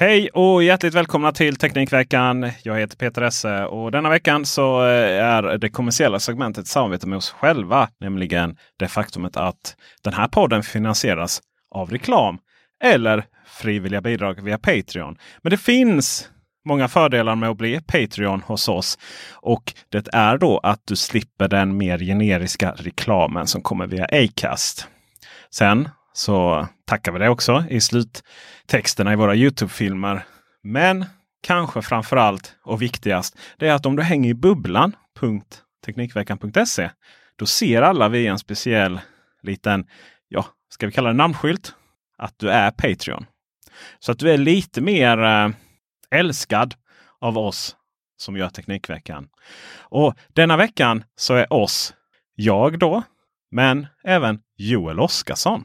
Hej och hjärtligt välkomna till Teknikveckan. Jag heter Peter Esse och denna veckan så eh, är det kommersiella segmentet samarbete med oss själva. Nämligen det faktumet att den här podden finansieras av reklam eller frivilliga bidrag via Patreon. Men det finns många fördelar med att bli Patreon hos oss. Och det är då att du slipper den mer generiska reklamen som kommer via Acast. Sen så tackar vi dig också i sluttexterna i våra Youtube-filmer. Men kanske framför allt och viktigast, det är att om du hänger i bubblan.teknikveckan.se då ser alla via en speciell liten, ja, ska vi kalla det namnskylt, att du är Patreon. Så att du är lite mer eh, älskad av oss som gör Teknikveckan. Och denna veckan så är oss jag då, men även Joel Oskarsson.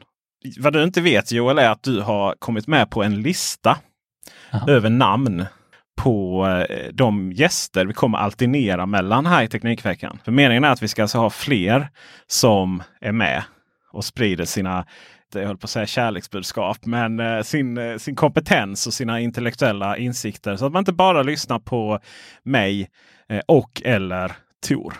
Vad du inte vet Joel är att du har kommit med på en lista Aha. över namn på eh, de gäster vi kommer alternera mellan här i Teknikveckan. För meningen är att vi ska alltså ha fler som är med och sprider sina jag höll på att säga kärleksbudskap, men eh, sin, eh, sin kompetens och sina intellektuella insikter. Så att man inte bara lyssnar på mig och eller Tor.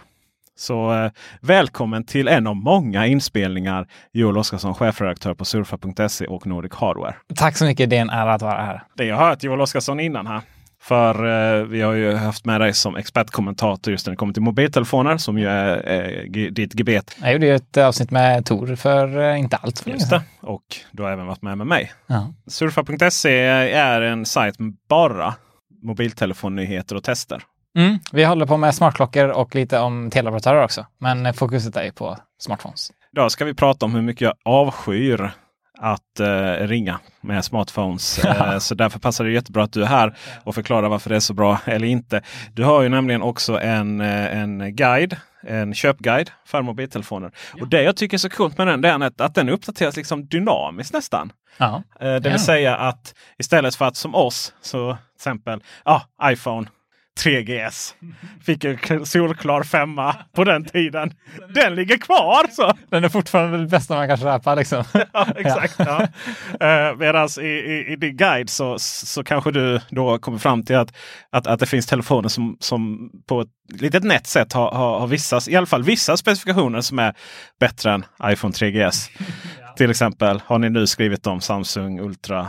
Så eh, välkommen till en av många inspelningar. Joel Oskarsson, chefredaktör på surfa.se och Nordic Hardware. Tack så mycket. Det är en ära att vara här. Det jag har hört Joel Oskarsson innan här. För eh, vi har ju haft med dig som expertkommentator just när det kommer till mobiltelefoner som ju är eh, ditt gebet. Jag gjorde ju ett avsnitt med Tor för eh, inte allt för länge sedan. Och du har även varit med med mig. Ja. Surfa.se är en sajt med bara mobiltelefonnyheter och tester. Mm, vi håller på med smartklockor och lite om teleoperatörer också. Men fokuset är ju på smartphones. Idag ska vi prata om hur mycket jag avskyr att eh, ringa med smartphones. Eh, så därför passar det jättebra att du är här och förklarar varför det är så bra eller inte. Du har ju nämligen också en, eh, en guide, en köpguide för mobiltelefoner. Ja. Och det jag tycker är så coolt med den det är att, den uppdateras liksom dynamiskt nästan. Eh, det vill ja. säga att istället för att som oss, så till exempel ja, iPhone 3GS. Fick en solklar femma på den tiden. Den ligger kvar! så. Den är fortfarande det bästa man kan köpa. Liksom. ja, exakt. Ja. Uh, Medan i, i, i, din guide så, så kanske du då kommer fram till att, att, att det finns telefoner som, som på ett litet nätt sätt har, har, har vissa, i alla fall vissa specifikationer som är bättre än iPhone 3GS. ja. Till exempel har ni nu skrivit om Samsung Ultra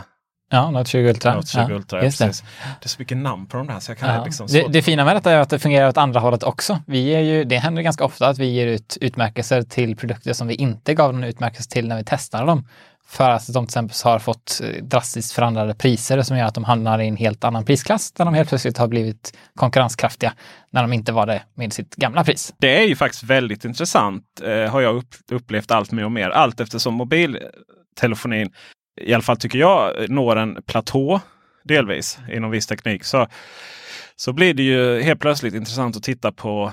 Ja, Note 20 Ultra. Note 20 Ultra, ja, det. det. är så mycket namn på de där. Så jag kan ja. liksom det, det fina med detta är att det fungerar åt andra hållet också. Vi ger ju, det händer ganska ofta att vi ger ut utmärkelser till produkter som vi inte gav någon utmärkelse till när vi testade dem. För att de till exempel har fått eh, drastiskt förändrade priser som gör att de hamnar i en helt annan prisklass där de helt plötsligt har blivit konkurrenskraftiga när de inte var det med sitt gamla pris. Det är ju faktiskt väldigt intressant eh, har jag upplevt allt mer och mer. Allt eftersom mobiltelefonin i alla fall tycker jag, når en platå delvis inom viss teknik. Så, så blir det ju helt plötsligt intressant att titta på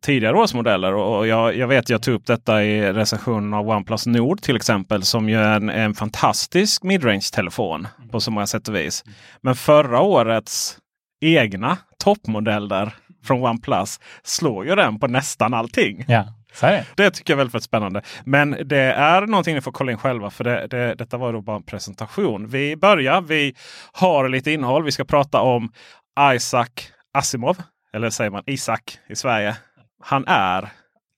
tidigare årsmodeller. Och jag, jag vet jag tog upp detta i recensionen av OnePlus Nord till exempel som ju är en, en fantastisk midrange-telefon på så många sätt och vis. Men förra årets egna toppmodeller från OnePlus slår ju den på nästan allting. Ja. Det. Tycker jag är väldigt, väldigt spännande. Men det är någonting ni får kolla in själva för det, det, detta var då bara en presentation. Vi börjar. Vi har lite innehåll. Vi ska prata om Isaac Asimov. Eller säger man Isak i Sverige. Han är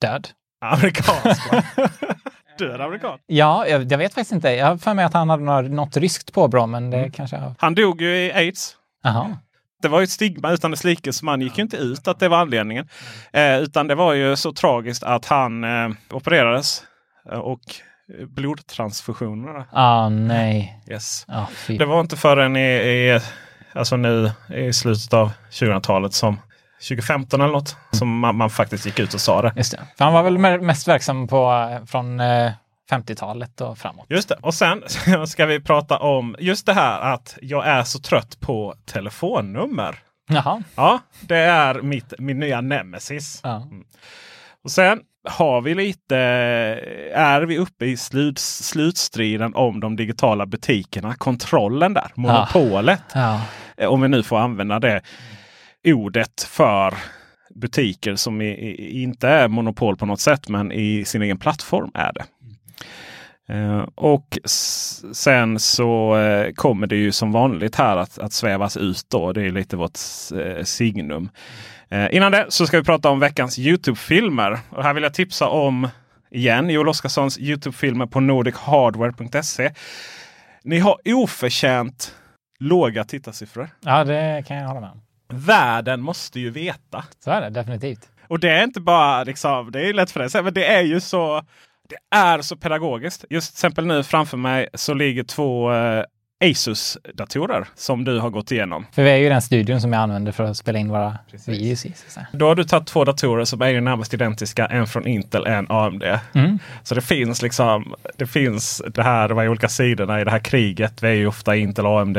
Död. amerikansk. Död amerikan. Ja, jag, jag vet faktiskt inte. Jag har för mig att han hade något, ryskt påbrå, men det kanske... jag- Han dog ju i aids. Jaha. Det var ju ett stigma utan dess like så man gick ju inte ut att det var anledningen. Eh, utan det var ju så tragiskt att han eh, opererades. eh, Och blodtransfusionerna. Ah, nej. Yes. Ah. Det var inte förrän i, i, alltså nu i slutet av 2000-talet som 2015 eller något som man, man faktiskt gick ut och sa det. Just det. För han var väl me- mest verksam på, eh, från eh, 50-talet och framåt. Just det. Och sen ska vi prata om just det här att jag är så trött på telefonnummer. Jaha. Ja, det är mitt, min nya nemesis. Ja. Och sen har vi lite, är vi uppe i slut, slutstriden om de digitala butikerna. Kontrollen där, monopolet. Ja. Eh, Om vi nu får använda det ordet för butiker som i, i, inte är monopol på något sätt men i sin egen plattform är det. Eh, och sen så eh, kommer det ju som vanligt här att, att svävas ut då. Det är lite vårt eh, signum. Innan det så ska vi prata om veckans Youtube-filmer. Och här vill jag tipsa om igen Joel Oskarssons Youtube-filmer på nordichardware.se. Ni har oförtjänt låga tittarsiffror. ja, det kan jag hålla med om. Världen måste ju veta. Så är det definitivt. Och det är inte bara liksom, det är lätt för dig att säga, men det är ju så. Det är så pedagogiskt. Just till exempel nu framför mig så ligger två eh, Asus-datorer som du har gått igenom. För vi är ju den studion som jag använder för att spela in våra Precis. videos i. Då har du tagit två datorer som är närmast identiska. En från Intel, en AMD. Mm. Så det finns liksom, det finns det här, de här olika sidorna i det här kriget. Vi är ju ofta Intel AMD.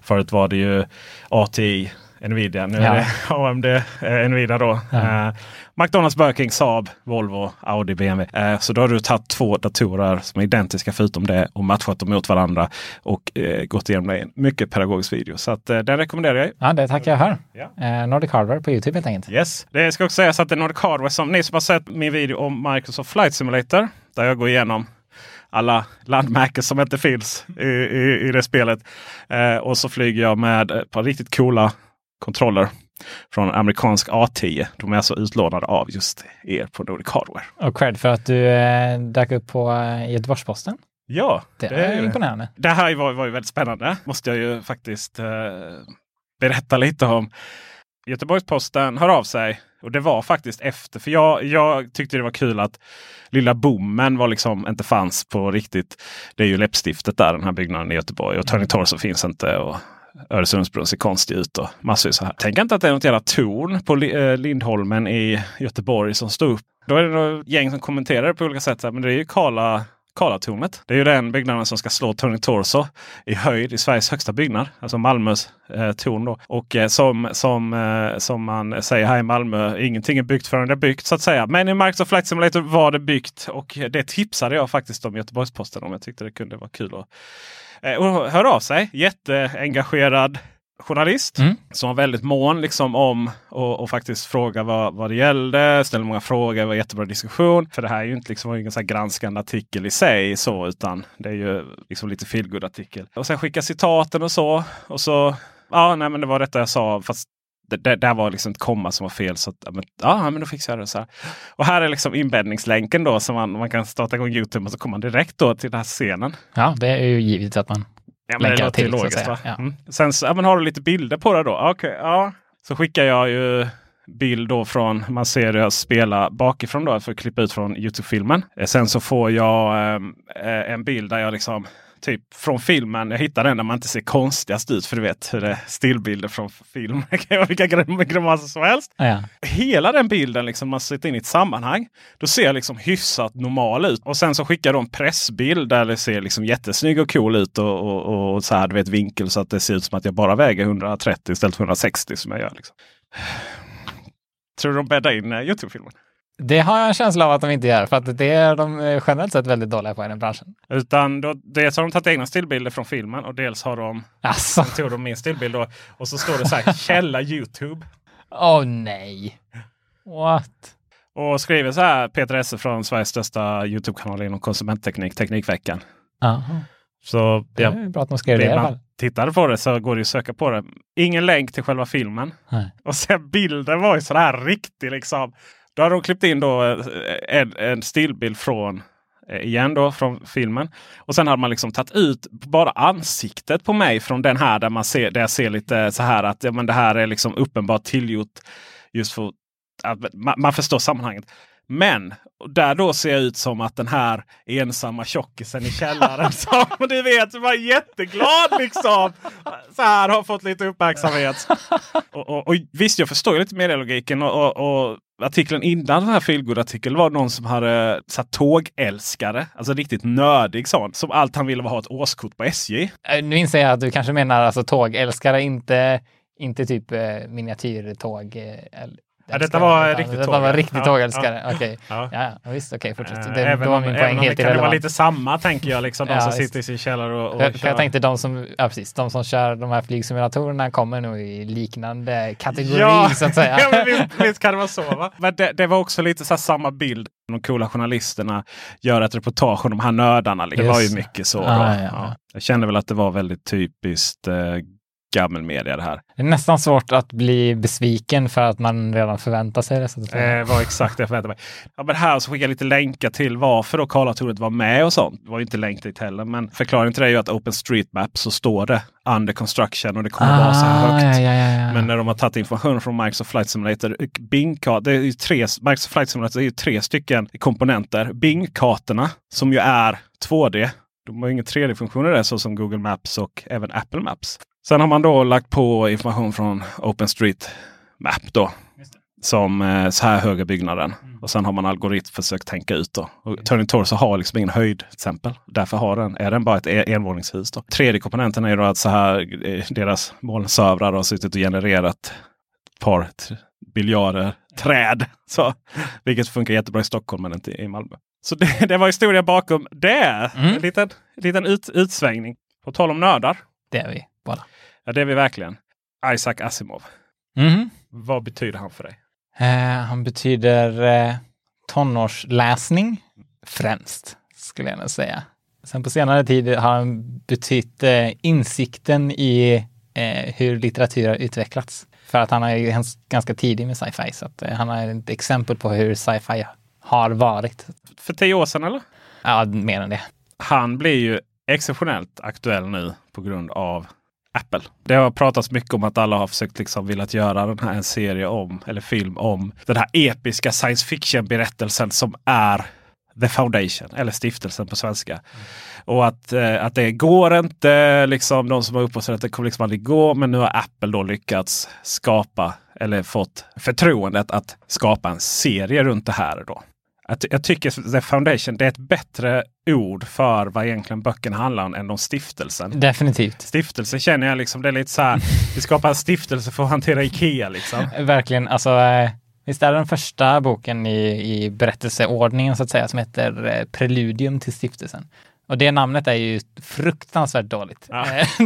Förut var det ju ATI, Nvidia. Nu är det AMD, eh, Nvidia då. Eh, McDonalds, Burger Saab, Volvo, Audi, BMW. Eh, så då har du tagit två datorer som är identiska förutom det och matchat dem mot varandra och eh, gått igenom det i en mycket pedagogisk video. Så att, eh, den rekommenderar jag. Ja, det tackar jag för. Ja. Nordic Hardware på Youtube helt enkelt. Yes. Det ska också sägas att det är Nordic Hardware som ni som har sett min video om Microsoft Flight Simulator. Där jag går igenom alla landmärken som inte finns i, i, i det spelet. Eh, och så flyger jag med ett par riktigt coola kontroller från amerikansk A10. De är alltså utlånade av just er på Nordic Hardware. Och cred för att du eh, dök upp på eh, Göteborgs-Posten. Ja, Det, det är imponerande. Det här var, var ju väldigt spännande. Måste jag ju faktiskt eh, berätta lite om. Göteborgs-Posten hör av sig. Och det var faktiskt efter. För jag, jag tyckte det var kul att lilla bommen var liksom inte fanns på riktigt. Det är ju läppstiftet där, den här byggnaden i Göteborg. Och Turning Torso finns inte. Och Öresundsbron ser konstig ut och massor så här. Tänk inte att det är något jävla torn på eh, Lindholmen i Göteborg som står upp. Då är det några gäng som kommenterar det på olika sätt. Men det är ju Karla Karlatornet. Det är ju den byggnaden som ska slå Turning Torso i höjd i Sveriges högsta byggnad. Alltså Malmös eh, torn. Då. Och eh, som, som, eh, som man säger här i Malmö, ingenting är byggt förrän det är byggt så att säga. Men i Microsoft Flight Simulator var det byggt och det tipsade jag faktiskt om Göteborgs-Posten om. Jag tyckte det kunde vara kul att eh, och hör av sig. Jätteengagerad journalist Mm. som var väldigt mån liksom om och, och faktiskt fråga vad, vad det gällde. Ställde många frågor. Det var jättebra diskussion. För det här är ju inte liksom ingen så granskande artikel i sig så utan det är ju liksom lite feelgood artikel. Och sen skicka citaten och så. Och så ja, nej, men det var detta jag sa. Fast det, det, där var liksom ett komma som var fel. Så att, ja, men, ja, men då fixar jag det så här. Och här är liksom inbäddningslänken då som man, man kan starta igång Youtube och så kommer man direkt då till den här scenen. Ja, det är ju givet att man... Ja, men det Länkar ju till, så logiskt. Va? Ja. Mm. Sen så, ja, men har du lite bilder på det då? Okej, ja. Så skickar jag ju bild då från, man ser jag spela bakifrån då för att klippa ut från Youtube-filmen. Eh, Sen så får jag eh, en bild där jag liksom Typ från filmen, jag hittar den där man inte ser konstigast ut. För du vet hur det är stillbilder från film. Det kan vara vilka grim- grimaser som helst. Ja, ja. Hela den bilden liksom man sätter in i ett sammanhang. Då ser jag liksom hyfsat normal ut. Och sen så skickar de en pressbild där det ser liksom jättesnygg och cool ut. Och, och, och så här du vet vinkel så att det ser ut som att jag bara väger 130 istället för 160 som jag gör. Liksom. Tror du de bäddar in uh, Youtube-filmen? Det har jag en känsla av att de inte gör, för att det är de eh, generellt sett väldigt dåliga på i den branschen. Utan då, dels har de tagit egna stillbilder från filmen och dels har de Alltså, tog de min stillbild då, och så står det så här källa Youtube. åh nej. What? Och skriver så här Peter Esse från Sveriges största Youtube-kanal inom konsumentteknik, Teknikveckan. Aha. Så Det är bra att man skrev det i alla fall. tittade på det så går det ju att söka på det. Ingen länk till själva filmen. Nej. Och sen bilden var ju sån här riktig liksom. Då har de klippt in då eh, en, en stillbild från eh, igen då från filmen. Och sen hade man liksom tagit ut bara ansiktet på mig från den här där man ser, där jag ser lite så här att ja, men det här är liksom uppenbart tillgjort just för att man, man förstår sammanhanget. Men där då ser jag ut som att den här ensamma tjockisen i källaren som du vet var jätteglad liksom. Så här har fått lite uppmärksamhet. Och, och, och visst, jag förstår lite medielogiken och, och, artikeln innan den här feelgood-artikeln var någon som hade satt tågälskare. Alltså riktigt nördig sån. Som allt han ville var ha ett årskort på SJ. Eh, Nu inser jag att du kanske menar alltså tågälskare, inte, inte typ eh, miniatyrtåg. Eh, Ja, detta var riktigt Detta var riktigt Ja, tågälskare. Okej. Ja. Ja, ja, visst. Okej, fortsätt. Eh, Det, även då var min poäng om det helt kan vara lite samma tänker jag. Liksom, de Ja, som visst. sitter i sin källare och, och för kör. jag tänkte de som, ja precis, de som kör de här flygsimulatorerna kommer nog i liknande kategori så att säga. ja, men visst, visst kan det vara så. Va? Men det, det var också lite så samma bild. De coola journalisterna gör ett reportage om de här nördarna. Det var ju mycket så. Ah, ja, ja. Ja. Jag kände väl att det var väldigt typiskt eh, gammelmedia det här. Det är nästan svårt att bli besviken för att man redan förväntar sig det. Eh, var exakt det jag förväntade mig. Ja, men här så skickar jag lite länkar till varför då Karlatornet var med och sånt. Det var ju inte länk dit heller. Men förklaringen till det är ju att OpenStreetMap så står det under construction och det kommer vara så här högt. Ah, ja, ja, ja. Men när de har tagit information från Microsoft Flight Simulator, Bing-kart, det är ju tre, Microsoft Flight Simulator är ju tre stycken komponenter. Bing-kartorna som ju är 2D. De har ju ingen 3D-funktion i det så som Google Maps och även Apple Maps. Sen har man då lagt på information från OpenStreetMap då. Som eh, så här höga byggnaden. Och sen har man algoritm försökt tänka ut då. Och Turning Torso har liksom ingen höjdexempel. Därför har den, är den bara ett envåningshus. Då. Tredje komponenten är då att så här, eh, deras molnservrar har suttit och genererat ett par biljarder träd. Så, vilket funkar jättebra i Stockholm men inte i Malmö. Så det, det var historia bakom det. Mm. En liten, liten ut, utsvängning. På tal om nördar. Det är vi båda. Ja, det är vi verkligen. Isaac Asimov. Mhm. Vad betyder han för dig? Eh, han betyder eh, tonårsläsning främst, skulle jag nog säga. Sen på senare tid har han betytt eh, insikten i eh, hur litteratur har utvecklats. För att han är ganska tidig med sci-fi, så att, eh, han är ett exempel på hur sci-fi har varit. För tio år sedan eller? Ja, mer än det. Han blir ju exceptionellt aktuell nu på grund av Apple. Det har pratats mycket om att alla har försökt liksom velat göra den här en serie om, eller film om den här episka science fiction berättelsen som är The Foundation, eller stiftelsen på svenska. Och att, eh, att det går inte, liksom de som har upphovsrätt att det kommer liksom aldrig gå. Men nu har Apple då lyckats skapa, eller fått förtroendet att skapa en serie runt det här. Då. Att, jag tycker The Foundation det är ett bättre ord för vad egentligen böckerna handlar om än om stiftelsen. Definitivt. Stiftelse känner jag liksom, det är lite så här, vi skapar en stiftelse för att hantera Ikea liksom. Verkligen, alltså eh, visst är det den första boken i, i berättelseordningen så att säga som heter eh, Preludium till stiftelsen. Och det namnet är ju fruktansvärt dåligt. Ja. Eh,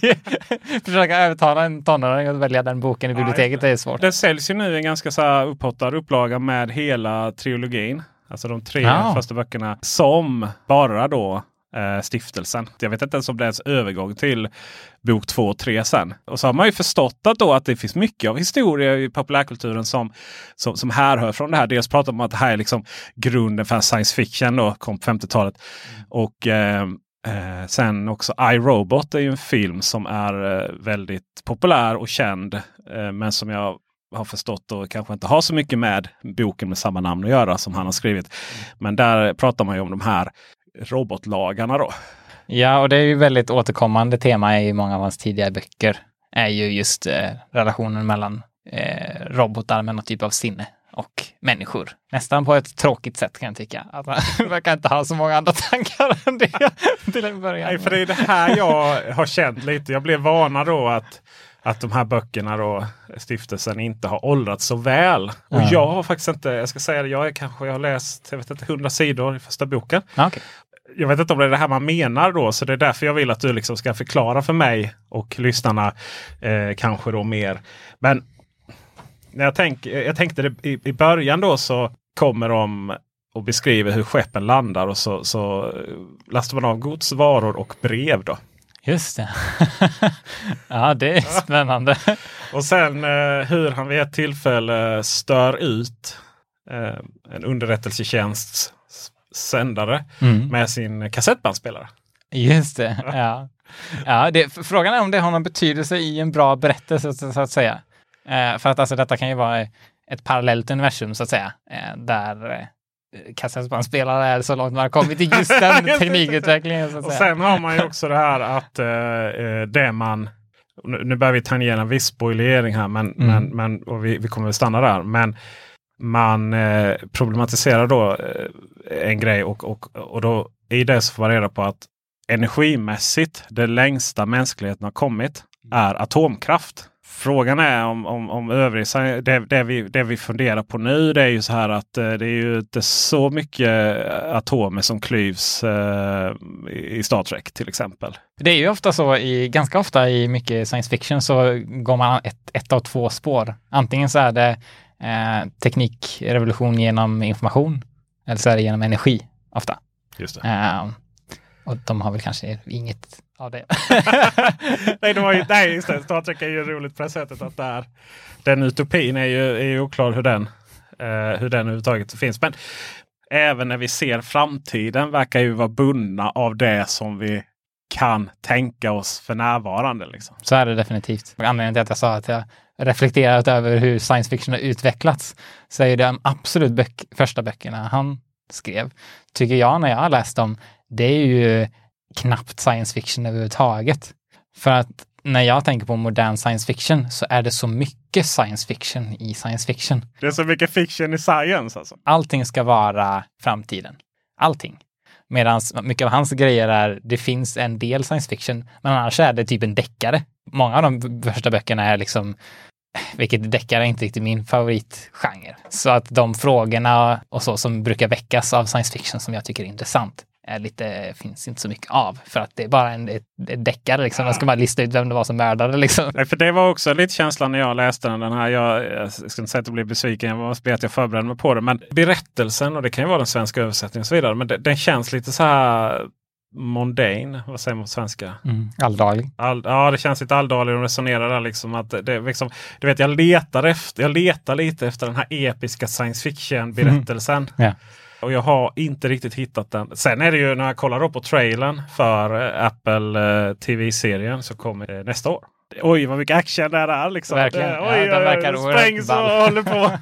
det Försöka övertala en tonåring att välja den boken i biblioteket är svårt. Det säljs ju nu en ganska så här upphottad upplaga med hela trilogin. Alltså de tre Ja. första böckerna som bara då eh, stiftelsen. Jag vet inte ens om det är ens övergång till bok två och tre sen. Och så har man ju förstått att, då att det finns mycket av historia i populärkulturen som, som, som härrör från det här. Dels pratar man om att det här är liksom grunden för science fiction då, kom på 50-talet. Och eh, Eh, sen också iRobot är ju en film som är eh, väldigt populär och känd. Eh, men som jag har förstått och kanske inte har så mycket med boken med samma namn att göra som han har skrivit. Men där pratar man ju om de här robotlagarna då. Ja, och det är ju väldigt återkommande tema i många av hans tidigare böcker. Är ju just eh, relationen mellan eh, robotar med någon typ av sinne och människor. Nästan på ett tråkigt sätt kan jag tycka. Att man verkar inte ha så många andra tankar än det till en början. Nej, för det är det här jag har känt lite. Jag blev varnad då att, att de här böckerna då, stiftelsen, inte har åldrats så väl. Och Ja. jag har faktiskt inte, jag ska säga det, jag är kanske, jag har läst, jag vet inte, 100 sidor i första boken. Okej. Jag vet inte om det är det här man menar då, så det är därför jag vill att du liksom ska förklara för mig och lyssnarna eh, kanske då mer. Men När jag, tänk, jag tänkte det, i, i början då så kommer de och beskriver hur skeppen landar och så, så eh, lastar man av gods, varor och brev. då. Just det. ja, det är spännande. Och sen eh, hur han vid ett tillfälle stör ut eh, en underrättelsetjänsts sändare Mm. med sin kassettbandspelare. Just det. Ja. Ja, det, frågan är om det har någon betydelse i en bra berättelse så, så att säga. Eh, för att alltså detta kan ju vara ett parallellt universum så att säga. Eh, där eh, kassettbandspelare är så långt man har kommit i just den teknikutvecklingen. Så att Och säga. sen har man ju också det här att eh, eh, det man nu, nu börjar vi tangera en viss spoilering här men, Mm. men, men, och vi, vi kommer att stanna där. Men man eh, problematiserar då eh, en grej och, och, och då i det så får man reda på att energimässigt det längsta mänskligheten har kommit är atomkraft. Frågan är om, om, om övrig, det, det, vi, det vi funderar på nu det är ju så här att eh, det är ju inte så mycket atomer som klyvs eh, i i Star Trek till exempel. Det är ju ofta så, i, ganska ofta i mycket science fiction så går man ett, ett av två spår. Antingen så är det eh, teknikrevolution genom information eller så är det genom energi ofta. Just det. Eh, och de har väl kanske inget av det. nej, det var ju, nej, just det. Star Trek är ju roligt på det sättet att där, den utopin är ju, är ju oklar hur den, eh, hur den överhuvudtaget finns. Men även när vi ser framtiden verkar ju vara bundna av det som vi kan tänka oss för närvarande. Liksom. Så är det definitivt. Anledningen till att jag sa att jag reflekterat över hur science fiction har utvecklats så är de absolut böck, första böckerna han skrev, tycker jag när jag har läst dem, det är ju knappt science fiction överhuvudtaget. För att när jag tänker på modern science fiction så är det så mycket science fiction i science fiction. Det är så mycket fiction i science alltså. Allting ska vara framtiden. Allting. Medan mycket av hans grejer är, det finns en del science fiction, men annars är det typ en deckare. Många av de första böckerna är liksom, vilket deckare är inte riktigt min favoritgenre. Så att de frågorna och så som brukar väckas av science fiction som jag tycker är intressant, är lite, finns inte så mycket av. För att det är bara en, ett, ett deckare liksom. Man ska bara lista ut vem det var som mördade liksom. Nej, för det var också lite känslan när jag läste den. den här, jag, jag ska inte säga att jag blev besviken, jag måste be att jag förberedde mig på det. Men berättelsen, och det kan ju vara den svenska översättningen och så vidare, men det, den känns lite så här mondane. Vad säger man på svenska? Mm. Alldaglig. All, ja, det känns lite alldagligt och resonerar där liksom att det, liksom, du vet, jag letar efter, jag letar lite efter den här episka science fiction berättelsen. Ja. Och jag har inte riktigt hittat den. Sen är det ju när jag kollar upp på trailern för eh, Apple eh, TV-serien så kommer nästa år. Oj vad mycket action det är liksom. Verkligen. Det, Ja, oj, den oj, verkar sprängs och håller på.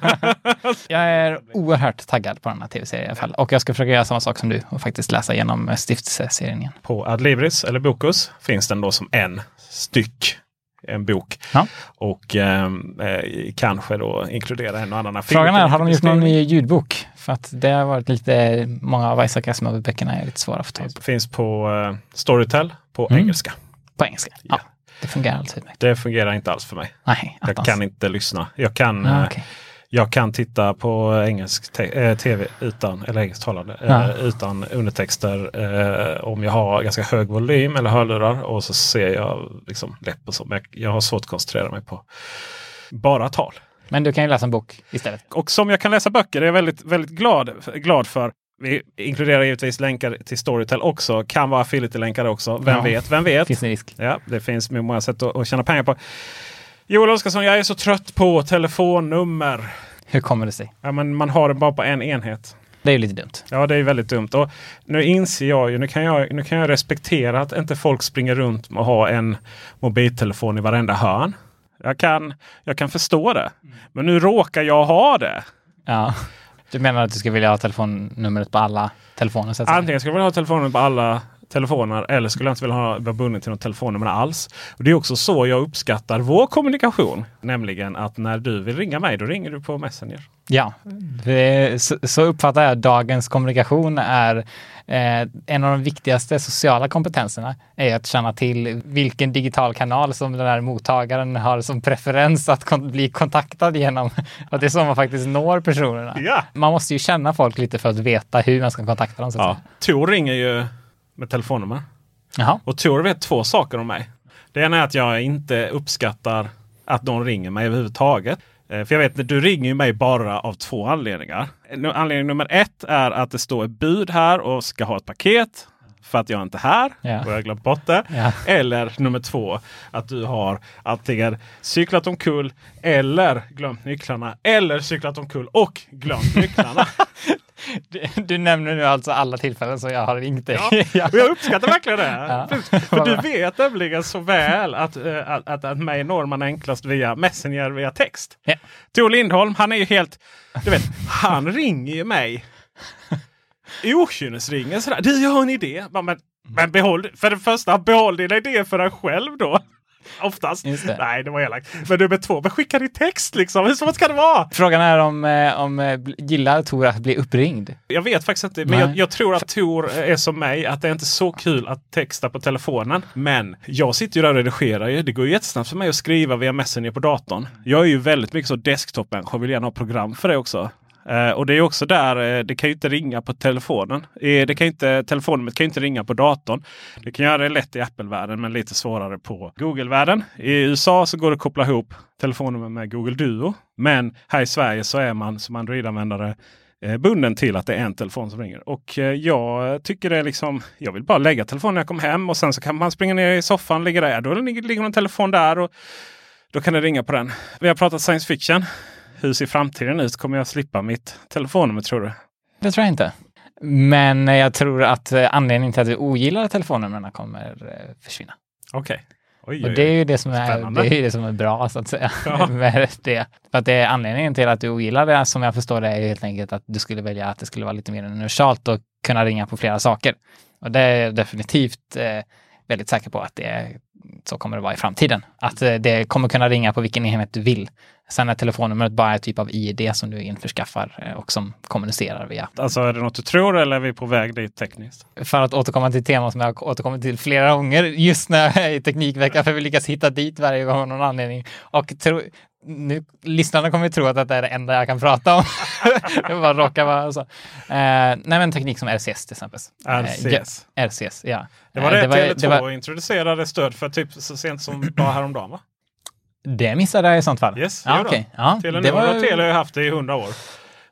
Jag är oerhört taggad på den här tv-serien i alla fall. Och jag ska försöka göra samma sak som du och faktiskt läsa igenom eh, stiftelseserien igen. på Adlibris eller Bokus finns den då som en styck. En bok. Ja. Och ehm, eh, kanske då inkludera en och annan Frågan är, har de gjort någon ny ljudbok? För att det har varit lite, många av Isaac Asimov-böckerna är lite svåra att få tag på. Finns på eh, Storytel på Mm. engelska. På engelska. Ja, Ja. det fungerar utmärkt. Det fungerar inte alls för mig. Nej, Jag kan inte lyssna. Jag kan, Ja, eh, okej. Jag kan titta på engelsk te- eh, tv utan, eller engelsktalande, Ja. eh, utan undertexter eh, om jag har ganska hög volym eller hörlurar och så ser jag liksom läpp och så. Men jag, jag har svårt att koncentrera mig på bara tal. Men du kan ju läsa en bok istället. Och som jag kan läsa böcker är jag väldigt, väldigt glad, glad för. Vi inkluderar givetvis länkar till Storytel också. Kan vara affiliate-länkar också. Vem Ja. vet? Vem vet? Finns det risk? Ja, det finns många sätt att, att tjäna pengar på. Joel Oskarsson, jag är så trött på telefonnummer. Hur kommer det sig? Ja, men man har det bara på en enhet. Det är ju lite dumt. Ja, det är väldigt dumt. Och nu inser jag ju, nu kan jag, nu kan jag respektera att inte folk springer runt och har en mobiltelefon i varenda hörn. Jag kan, jag kan förstå det. Men nu råkar jag ha det. Ja. Du menar att du skulle vilja ha telefonnumret på alla telefoner? Så att säga? Antingen skulle jag vilja ha telefonen på alla telefoner eller skulle jag inte vilja ha, vara bunden till något telefonnummer alls. Och Det är också så jag uppskattar vår kommunikation. Nämligen att när du vill ringa mig, då ringer du på Messenger. Ja, det, så, uppfattar jag dagens kommunikation är eh, en av de viktigaste sociala kompetenserna är att känna till vilken digital kanal som den här mottagaren har som preferens att bli kontaktad genom. Att det är så man faktiskt når personerna. Ja. Man måste ju känna folk lite för att veta hur man ska kontakta dem. Så Ja. Tor ringer ju med telefonnummer. Jaha. Och Tor vet två saker om mig. Det ena är att jag inte uppskattar att någon ringer mig överhuvudtaget. Eh, För jag vet, du ringer mig bara av två anledningar. Anledning nummer ett är att det står ett bud här och ska ha ett paket. För att jag inte är här Ja. och jag har glömt bort det. Ja. Eller nummer två, att du har antingen cyklat omkull eller glömt nycklarna. Eller cyklat omkull och glömt nycklarna. Du, du nämner nu alltså alla tillfällen som jag har ringt dig. Ja, och jag uppskattar verkligen det. Ja. För du vet nämligen så väl att, eh, att, att, att mig når man enklast via Messenger, via text. Ja. Tor Lindholm, han är ju helt... Du vet, han ringer ju mig. Okynnesringer sådär. Du, jag har en idé. Men, men behåll, för det första, behåll din idé för dig själv då. Oftast. Det. Nej, det var elakt. Men nummer två, men skicka i text liksom. Hur svårt ska det vara? Frågan är om, eh, om eh, gillar Tor att bli uppringd? Jag vet faktiskt inte, men jag, jag tror att Tor är som mig, att det är inte så kul att texta på telefonen. Men jag sitter ju där och redigerar. ju. Det går ju jättesnabbt för mig att skriva via Messenger på datorn. Jag är ju väldigt mycket så desktop-människa och vill gärna ha program för det också. Eh, och det är också där, eh, det kan ju inte ringa på telefonen. Eh, det kan inte, telefonnumret kan ju inte ringa på datorn. Det kan göra det lätt i Apple-världen men lite svårare på Google-världen. I USA så går det att koppla ihop telefonnummer med Google Duo. Men här i Sverige så är man som Android-användare bunden till att det är en telefon som ringer. Och jag tycker det är liksom, jag vill bara lägga telefonen när jag kommer hem och sen så kan man springa ner i soffan, ligga där. Då ligger ligger en telefon där och då kan det ringa på den. Vi har pratat science fiction. Hur ser framtiden ut? Kommer jag slippa mitt telefonnummer tror du? Det tror jag inte. Men jag tror att eh, anledningen till att du ogillar telefonnumren kommer eh, försvinna. Okej. Oj, Och det är ju det som är, det är, det som är bra så att säga. Ja. med det. För att det är anledningen till att du ogillar det som jag förstår det är helt enkelt att du skulle välja att det skulle vara lite mer universalt och kunna ringa på flera saker. Och det är jag definitivt eh, väldigt säker på att det är, så kommer det vara i framtiden. Att eh, det kommer kunna ringa på vilken enhet du vill. Sen är telefonnumret bara en typ av ID som du införskaffar eh, och som kommunicerar via. Alltså är det något du tror eller är vi på väg dit tekniskt? För att återkomma till tema som jag har återkommit till flera gånger just när jag är i Teknikveckan för vi lyckas hitta dit varje gång av någon anledning. Och tro, nu, lyssnarna kommer ju tro att det är det enda jag kan prata om. det bara råkar vara så. Eh, nej men teknik som RCS till exempel. Eh, RCS. ja, RCS, ja. Det var Eh, det, det Tele2 var- introducerade stöd för typ så sent som bara häromdagen va? Det missade jag i sånt fall. Yes, då. okej. ja, Telenor det, var, och Telia har haft det i hundra år.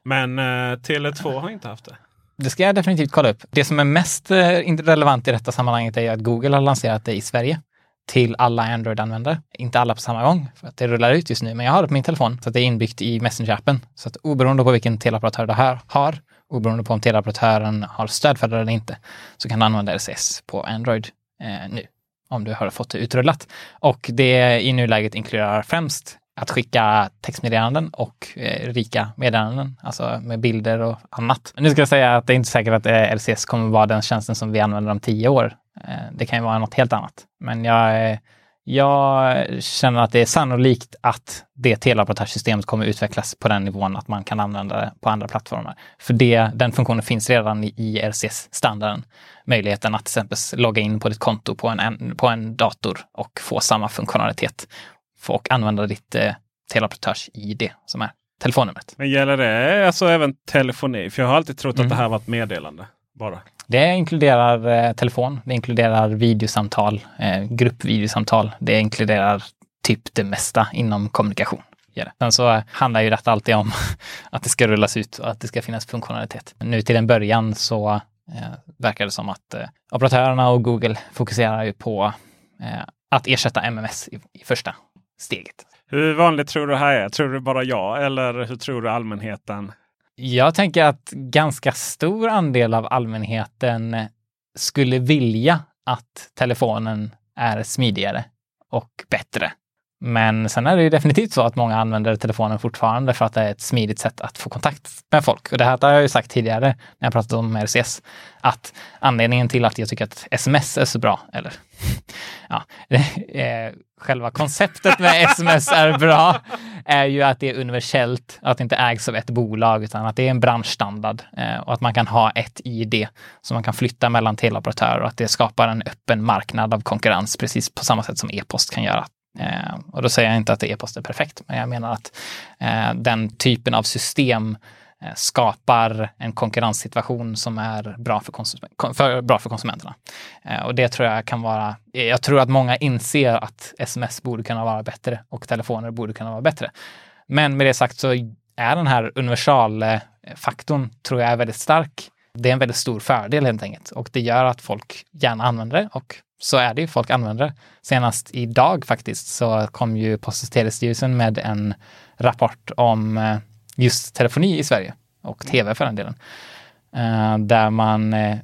Men eh, Tele2 har inte haft det. det ska jag definitivt kolla upp. Det som är mest eh, relevant i detta sammanhanget är att Google har lanserat det i Sverige till alla Android-användare. Inte alla på samma gång, för att det rullar ut just nu, men jag har det på min telefon, så att det är inbyggt i Messenger-appen. Så att oberoende på vilken teleoperatör du har, har, oberoende på om teleoperatören har stöd för det eller inte, så kan du använda RSS på Android eh, nu, om du har fått det utrullat. Och det i nuläget inkluderar främst att skicka textmeddelanden och eh, rika meddelanden, alltså med bilder och annat. Nu ska jag säga att det är inte säkert att eh, RCS kommer vara den tjänsten som vi använder om tio år. Eh, det kan ju vara något helt annat. Men jag, jag känner att det är sannolikt att det teleoperatörssystemet kommer utvecklas på den nivån att man kan använda det på andra plattformar. För det, den funktionen finns redan i, RCS-standarden. Möjligheten att till exempel logga in på ditt konto på en, på en dator och få samma funktionalitet och använda ditt eh, teleoperatörs-ID som är telefonnumret. Men gäller det alltså även telefoni? För jag har alltid trott Mm. att det här var ett meddelande. Bara. Det inkluderar eh, telefon, det inkluderar videosamtal, eh, gruppvideosamtal. Det inkluderar typ det mesta inom kommunikation. Sen så handlar ju detta alltid om att det ska rullas ut och att det ska finnas funktionalitet. Nu till en början så eh, verkar det som att eh, operatörerna och Google fokuserar ju på eh, att ersätta MMS i, i första steget. Hur vanligt tror du det här är? Tror du bara jag eller hur tror du allmänheten? Jag tänker att ganska stor andel av allmänheten skulle vilja att telefonen är smidigare och bättre. Men sen är det ju definitivt så att många använder telefonen fortfarande för att det är ett smidigt sätt att få kontakt med folk. Och det här har jag ju sagt tidigare när jag pratat om RCS, att anledningen till att jag tycker att sms är så bra, eller ja, eh, själva konceptet med sms är bra, är ju att det är universellt, att det inte ägs av ett bolag, utan att det är en branschstandard eh, och att man kan ha ett ID som man kan flytta mellan teleoperatörer och att det skapar en öppen marknad av konkurrens, precis på samma sätt som e-post kan göra. Eh, och då säger jag inte att e-post är perfekt, men jag menar att eh, den typen av system Eh, skapar en konkurrenssituation som är bra för, konsum- för, bra för konsumenterna. Eh, och det tror jag kan vara, eh, jag tror att många inser att sms borde kunna vara bättre och telefoner borde kunna vara bättre. Men med det sagt så är den här universalfaktorn tror jag är väldigt stark. Det är en väldigt stor fördel helt enkelt och det gör att folk gärna använder det och så är det ju, folk använder det. Senast idag faktiskt så kom ju Post och telestyrelsen med en rapport om eh, just telefoni i Sverige och tv för den delen. Eh, där man eh,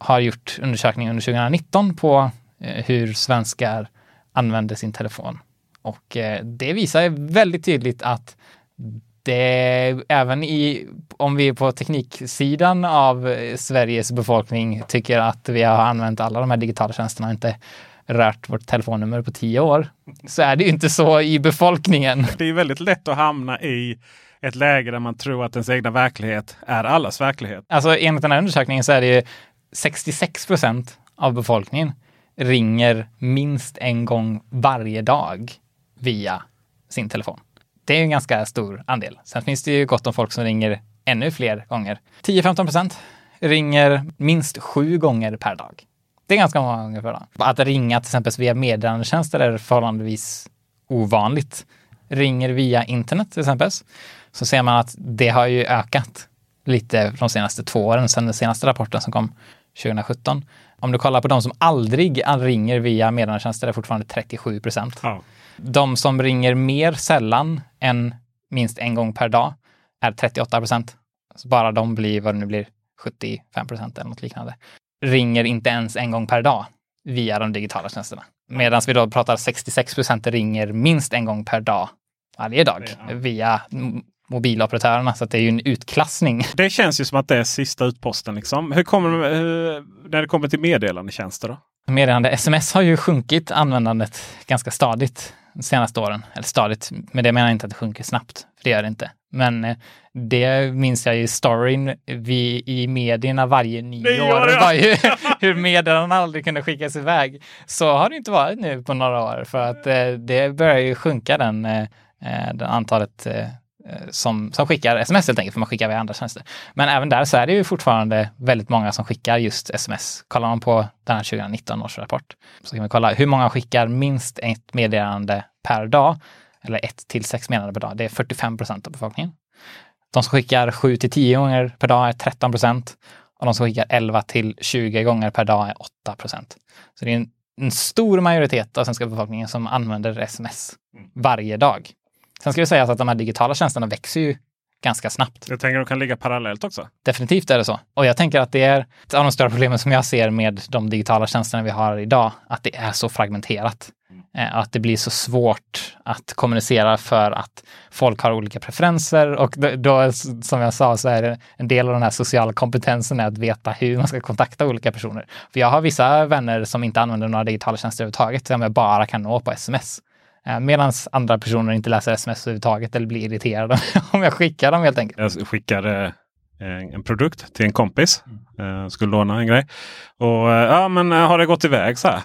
har gjort undersökning under 2019 på hur svenskar använder sin telefon. Och det visar väldigt tydligt att det även i, om vi är på tekniksidan av Sveriges befolkning tycker att vi har använt alla de här digitala tjänsterna och inte rört vårt telefonnummer på tio år, så är det ju inte så i befolkningen. Det är väldigt lätt att hamna i ett läge där man tror att ens egna verklighet är allas verklighet. Alltså enligt den här undersökningen så är det ju 66 procent av befolkningen ringer minst en gång varje dag via sin telefon. Det är en ganska stor andel. Sen finns det ju gott om folk som ringer ännu fler gånger. 10-15 procent ringer minst sju gånger per dag. Det är ganska många gånger per dag. Att ringa till exempel via meddelandetjänster är förhållandevis ovanligt. Ringer via internet till exempel så ser man att det har ju ökat lite de senaste två åren, sedan den senaste rapporten som kom 2017. Om du kollar på de som aldrig ringer via meddelandetjänster är fortfarande 37 procent. Ja. De som ringer mer sällan än minst en gång per dag är 38 procent. bara de blir vad det nu blir 75 procent eller något liknande. Ringer inte ens en gång per dag via de digitala tjänsterna. Medan vi då pratar 66 procent ringer minst en gång per dag varje dag via mobiloperatörerna. Så det är ju en utklassning. Det känns ju som att det är sista utposten. Liksom. Hur kommer hur, när det kommer till meddelandetjänster? Då? Meddelande sms har ju sjunkit användandet ganska stadigt de senaste åren. Eller stadigt, med det menar jag inte att det sjunker snabbt, för det gör det inte. Men eh, det minns jag i storyn vi, i medierna varje nyår, var ju hur meddelandena aldrig kunde skickas iväg. Så har det inte varit nu på några år, för att eh, det börjar ju sjunka den, eh, antalet Eh, som, som skickar sms helt enkelt, för man skickar via andra tjänster. Men även där så är det ju fortfarande väldigt många som skickar just sms. Kollar man på den här 2019 års rapport så kan man kolla hur många skickar minst ett meddelande per dag, eller ett till sex meddelanden per dag. Det är 45 procent av befolkningen. De som skickar 7 till 10 gånger per dag är 13 procent och de som skickar 11 till 20 gånger per dag är 8 procent. Så det är en, en stor majoritet av svenska befolkningen som använder sms varje dag. Sen ska det sägas att de här digitala tjänsterna växer ju ganska snabbt. Jag tänker att de kan ligga parallellt också. Definitivt är det så. Och jag tänker att det är ett av de större problemen som jag ser med de digitala tjänsterna vi har idag, att det är så fragmenterat. Mm. Att det blir så svårt att kommunicera för att folk har olika preferenser och då, som jag sa, så är det en del av den här sociala kompetensen är att veta hur man ska kontakta olika personer. För jag har vissa vänner som inte använder några digitala tjänster överhuvudtaget, som jag bara kan nå på sms. Eh, Medan andra personer inte läser sms överhuvudtaget eller blir irriterade om jag skickar dem helt enkelt. Jag skickar eh, en produkt till en kompis. Mm. Eh, skulle låna en grej. Och eh, ja, men har det gått iväg så här?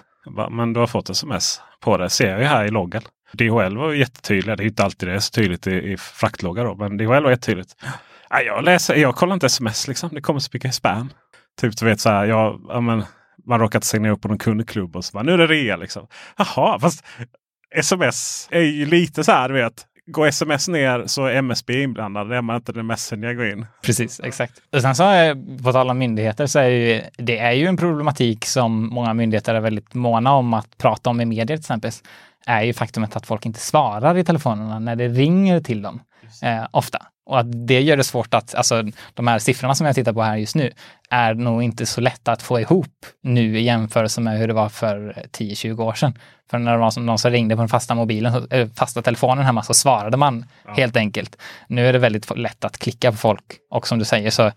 Men du har fått sms på det. Ser jag ju här i loggen. DHL var jättetydliga. Det är inte alltid det är så tydligt i, i fraktloggar. Då, men DHL var jättetydligt. Ja, jag, läser, jag kollar inte sms liksom. Det kommer så mycket spam. Typ du vet så här. Jag, ja, men, man råkat signera upp på någon kundklubb och så bara, nu är det rea liksom. Jaha, fast sms är ju lite så här, du vet. Går sms ner så är MSB inblandad. Det är man inte när Messenger går in. Precis, exakt. Och sen så är, på tal om myndigheter så är det, ju, det är ju en problematik som många myndigheter är väldigt måna om att prata om i medier till exempel. Är ju faktumet att folk inte svarar i telefonerna när det ringer till dem. Eh, ofta. Och att det gör det svårt att, alltså de här siffrorna som jag tittar på här just nu är nog inte så lätta att få ihop nu i jämförelse med hur det var för 10-20 år sedan. För när det var någon som ringde på den fasta mobilen, fasta telefonen hemma så svarade man ja. helt enkelt. Nu är det väldigt lätt att klicka på folk och som du säger så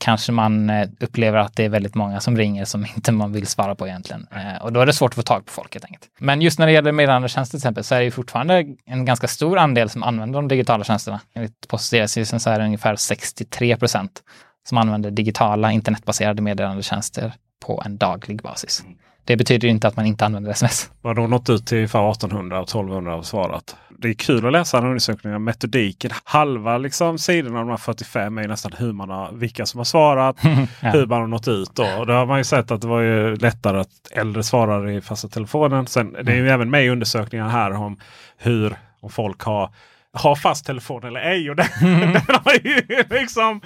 kanske man eh, upplever att det är väldigt många som ringer som inte man vill svara på egentligen. Eh, och då är det svårt att få tag på folk helt enkelt. Men just när det gäller meddelandetjänster till exempel så är det ju fortfarande en ganska stor andel som använder de digitala tjänsterna. Enligt Post och så är det ungefär 63 procent som använder digitala internetbaserade meddelandetjänster på en daglig basis. Det betyder inte att man inte använder sms. Har de nått ut till ungefär 1800 och 1200 och svarat. Det är kul att läsa den undersökningen. Metodiken. Halva liksom sidorna av de här 45 är nästan hur man har, vilka som har svarat, ja. hur man har nått ut. Då. Och då har man ju sett att det var ju lättare att äldre svarar i fasta telefonen. Sen, Det är ju mm. även med i undersökningar här om hur om folk har ha fast telefon eller ej. Och den, den har ju liksom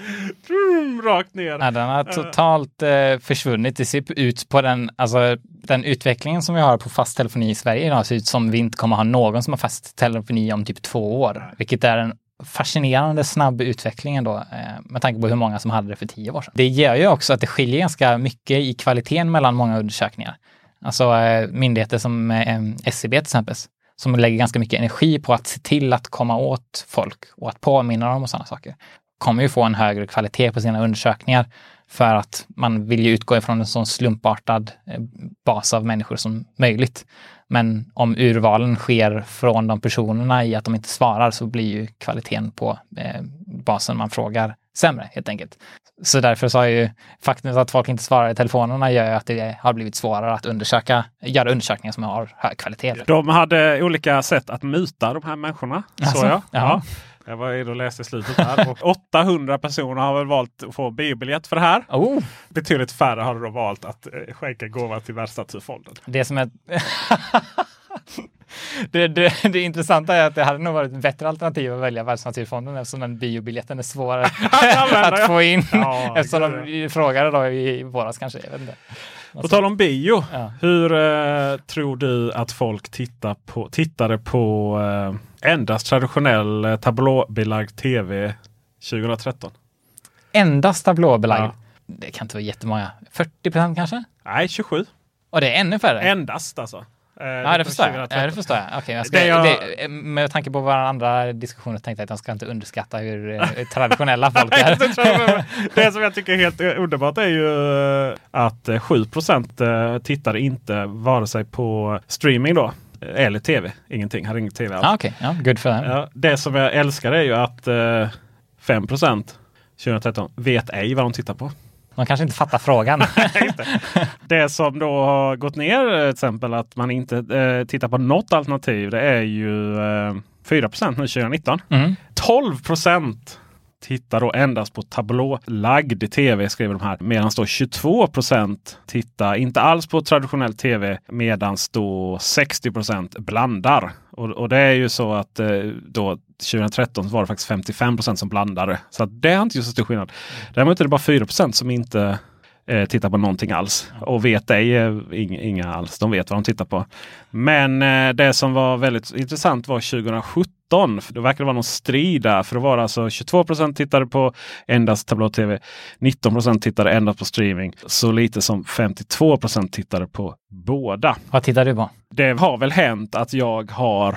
trum, rakt ner. Ja, den har totalt eh, försvunnit. Det ser ut på den, alltså, den utvecklingen som vi har på fast telefoni i Sverige idag ser ut som vi inte kommer ha någon som har fast telefoni om typ två år. Vilket är en fascinerande snabb utveckling ändå eh, med tanke på hur många som hade det för tio år sedan. Det gör ju också att det skiljer ganska mycket i kvaliteten mellan många undersökningar. Alltså eh, myndigheter som eh, SCB till exempel, som lägger ganska mycket energi på att se till att komma åt folk och att påminna dem och sådana saker, kommer ju få en högre kvalitet på sina undersökningar för att man vill ju utgå ifrån en sån slumpartad eh, bas av människor som möjligt. Men om urvalen sker från de personerna i att de inte svarar så blir ju kvaliteten på eh, basen man frågar sämre helt enkelt. Så därför så har ju faktumet att folk inte svarar i telefonerna gör att det har blivit svårare att undersöka, göra undersökningar som har hög kvalitet. De hade olika sätt att muta de här människorna. Alltså, så jag. ja. Ja. Jag var inne och läste slutet här. Och 800 personer har väl valt att få biobiljett för det här. Oh, Betydligt färre har då valt att eh, skänka gåva till Världsnaturfonden. det som är... det, det, det intressanta är att det hade nog varit ett bättre alternativ att välja Världsnaturfonden eftersom den biobiljetten är svårare att få in. Ja, eftersom de frågade då i våras kanske. Jag vet inte. På tal om bio. Ja. Hur eh, tror du att folk tittar på, tittade på eh, endast traditionell eh, tablåbelagd tv 2013? Endast tablåbelagd. Ja. Det kan inte vara jättemånga. 40 procent kanske? Nej, 27. Och det är ännu färre? Endast alltså. Eh, Ja, det förstår jag. 2013. Ja, det förstår jag. Okej, jag ska, Det jag- det, med tanke på våra andra diskussioner tänkte jag att jag ska inte underskatta hur eh, traditionella folk är. det som jag tycker är helt eh, underbart är ju eh, att eh, 7 eh, tittade inte vare sig på streaming då eh, eller tv. Ingenting, hade ingen tv alls. Ja, Okej, ja, good för dem. Ja, det som jag älskar är ju att eh, 5 2013 vet ej vad de tittar på. Man kanske inte fattar frågan. Det som då har gått ner eh, till exempel att man inte eh, tittar på något alternativ. Det är ju eh, 4 nu 2019. Mm. 12 tittar då endast på tablålagd tv skriver de här. Medan då 22% tittar inte alls på traditionell tv. Medan då 60% blandar. Och, och det är ju så att eh, då 2013 var det faktiskt 55% som blandade. Så att det är inte så stor skillnad. Däremot är det bara 4% som inte eh, tittar på någonting alls. Och vet ej, eh, ing- inga alls. De vet vad de tittar på. Men eh, det som var väldigt intressant var 2017. För då verkar det vara någon strid där. För då var det alltså 22% tittade på endast tablå-tv. 19% tittade endast på streaming. Så lite som 52% tittade på båda. Vad tittar du på? Det har väl hänt att jag har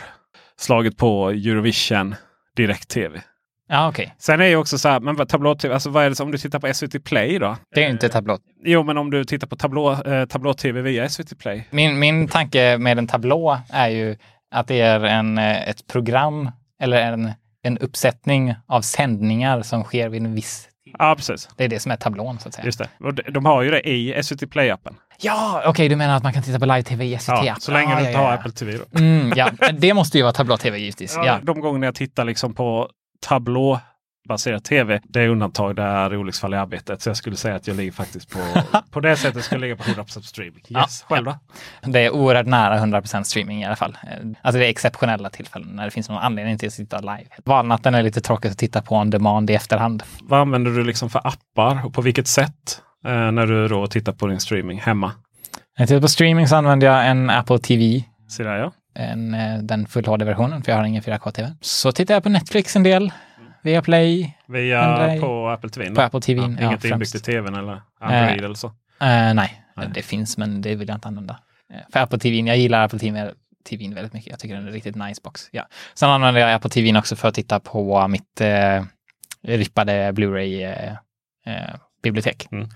slagit på Eurovision direkt-tv. Ja, okej. Sen är ju också så här, men vad- tablå-tv, alltså vad är det om du tittar på SVT Play då? Det är inte tablå. Jo, men om du tittar på tablå, eh, tablå-tv via SVT Play. Min, min tanke med en tablå är ju att det är en, eh, ett program eller en, en uppsättning av sändningar som sker vid en viss Ja, precis. Det är det som är tablån så att säga. Just det. Och de, har ju det i SVT Play-appen. Ja, okej, du menar att man kan titta på live-tv i SVT? Ja, så länge ja, du inte ja, har ja. Apple TV. Då. Mm, ja, det måste ju vara tablå-tv givetvis. Ja, Ja. De gånger jag tittar liksom på tablåbaserad tv. Det är undantag där olycksfall i arbetet. Så jag skulle säga att jag ligger faktiskt på, på det sättet skulle jag ligga på 100% streaming. Yes, Ja, själv då? Det är oerhört nära 100% streaming i alla fall. Alltså det är exceptionella tillfällen när det finns någon anledning till att sitta live. Valnatten är lite tråkigt att titta på on demand i efterhand. Vad använder du liksom för appar och på vilket sätt? Eh, när du då tittar på din streaming hemma. När jag tittar på streaming så använder jag en Apple TV, Se där ja. En, eh, den full HD-versionen, för jag har ingen 4K-TV. Så tittar jag på Netflix en del, via Play, Via Andrej. på Apple TV? på Apple TV. Ja, ja, inget inbyggt i tvn eller Android eller så? Eh, nej, Nej. det finns men det vill jag inte använda. Eh, för Apple TV, jag gillar Apple TV, TV väldigt mycket. Jag tycker den är riktigt nice box. Ja. Sen använder jag Apple TV också för att titta på mitt eh, rippade Blu-ray-bibliotek. Mm.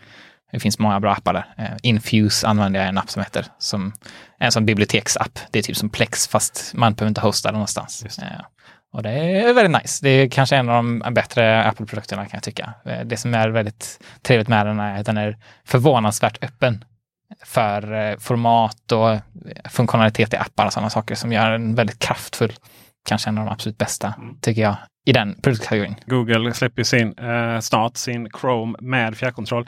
Det finns många bra appar där. Eh, Infuse använder jag en app som heter, som en sån biblioteksapp. Det är typ som Plex fast man behöver inte hosta det någonstans. Eh, och det är väldigt nice. Det är kanske en av de bättre Apple-produkterna kan jag tycka. Eh, Det som är väldigt trevligt med den är att den är förvånansvärt öppen för format och funktionalitet i appar och sådana saker som gör den väldigt kraftfull. Kanske en av de absolut bästa, tycker jag, i den produktkategorin. Google släpper sin, eh, snart sin Chrome med fjärrkontroll.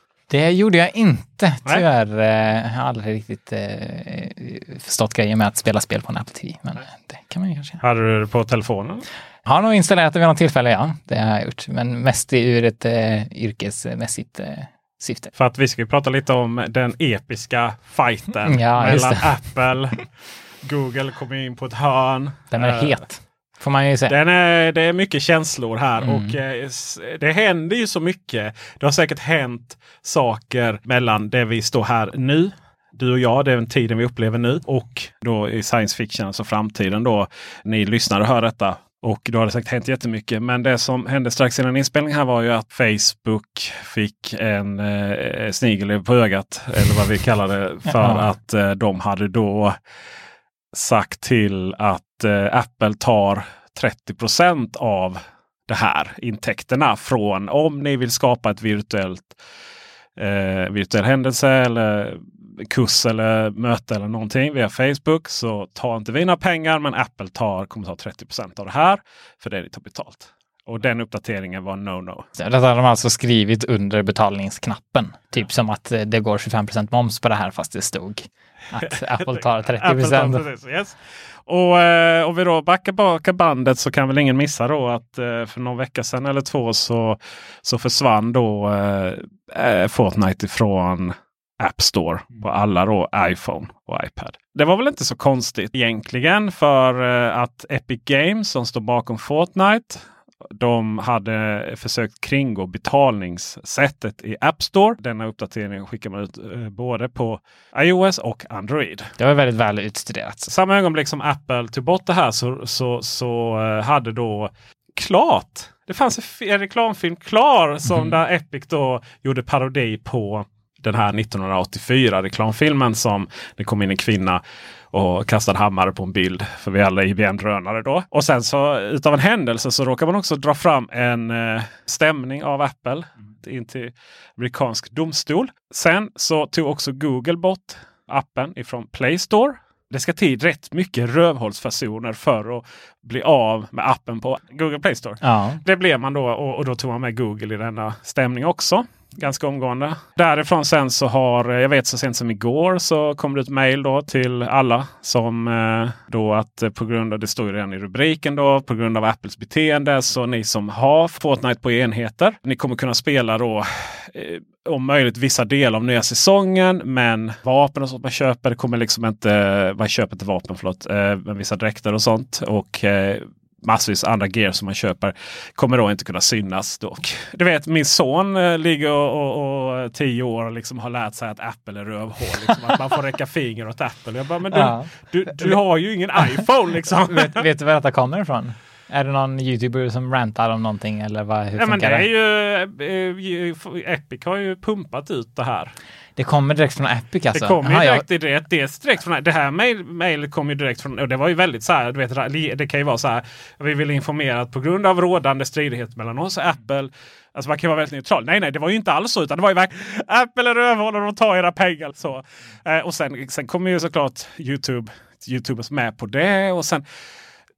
Det gjorde jag inte. Tyvärr eh, har jag aldrig riktigt eh, förstått grejen med att spela spel på en Apple TV. Men det kan man ju kanske. Hade du det på telefonen? Har nog installerat det vid något tillfälle, ja. Det har jag gjort. Men mest ur ett eh, yrkesmässigt eh, syfte. För att vi ska prata lite om den episka fighten Ja, just mellan. Apple. Google kommer in på ett hörn. Den är Eh, het, får man ju säga. Den är, det är mycket känslor här Mm. och eh, det händer ju så mycket. Det har säkert hänt saker mellan det vi står här nu. Du och jag, det är den tiden vi upplever nu. Och då i science fiction, alltså framtiden då. Ni lyssnar och hör detta. Och då har det säkert hänt jättemycket. Men det som hände strax innan inspelningen här var ju att Facebook fick en eh, snigel på ögat. Eller vad vi kallar det. För att eh, de hade då sagt till att eh, Apple tar 30% av det här intäkterna från om ni vill skapa ett virtuellt eh, virtuell händelse eller kurs eller möte eller någonting via Facebook så tar inte vi några pengar men Apple tar, kommer ta 30% av det här för det ni tar betalt. Och den uppdateringen var no-no. Det har de alltså skrivit under betalningsknappen. Typ som att eh, det går 25% moms på det här fast det stod att Apple tar 30 Apple tar precis, yes. Och eh, om vi då backar baka bandet så kan väl ingen missa då att eh, för någon vecka sedan eller två så, så försvann då eh, eh, Fortnite ifrån App Store på alla då iPhone och iPad. Det var väl inte så konstigt egentligen för eh, att Epic Games som står bakom Fortnite de hade försökt kringgå betalningssättet i App Store. Denna uppdatering skickar man ut eh, både på iOS och Android. Det var väldigt väl utstuderat. Samma ögonblick som Apple tog bort det här så, så, så eh, hade då klart. Det fanns en, fi- en reklamfilm klar som där Epic då gjorde parodi på den här 1984 reklamfilmen som det kom in en kvinna och kastade hammare på en bild för vi alla IBM-drönare då. Och sen så utav en händelse så råkar man också dra fram en eh, stämning av Apple in till amerikansk domstol. Sen så tog också Google bort appen ifrån Play Store. Det ska till rätt mycket rövhålsfasoner för att bli av med appen på Google Play Store. Ja. Det blev man då och, och då tog man med Google i denna stämning också ganska omgående. Därifrån sen så har, eh, jag vet så sent som igår så kom det ett mejl då till alla som eh, då att eh, på grund av, det står ju redan i rubriken då, på grund av Apples beteende så ni som har Fortnite på enheter, ni kommer kunna spela då eh, om möjligt vissa delar av nya säsongen. Men vapen och sånt man köper kommer liksom inte, man köper inte vapen förlåt, eh, men vissa dräkter och sånt. Och eh, massvis andra gear som man köper kommer då inte kunna synas. Dock. Du vet min son eh, ligger och, och, och tio år och liksom har lärt sig att Apple är rövhål. Liksom, att man får räcka finger åt Apple. Jag bara, men du, Ja. du, du har ju ingen iPhone liksom. vet, vet du var detta kommer ifrån? Är det någon youtuber som rantar om någonting eller vad, hur Ja, men det är det? ju, eh, Epic har ju pumpat ut det här. Det kommer direkt från Epic alltså? Det kommer ju Jaha, jag- direkt, direkt, dels direkt från det här mail, mailet kom ju direkt från och det var ju väldigt så här. Du vet, det kan ju vara så här. Vi vill informera att på grund av rådande stridighet mellan oss och Apple. Alltså man kan vara väldigt neutral. Nej, nej, det var ju inte alls så. Utan det var ju verkligen Apple är rövhålare och tar era pengar. Så. Eh, och sen, sen kommer ju såklart Youtube, Youtubers med på det. Och sen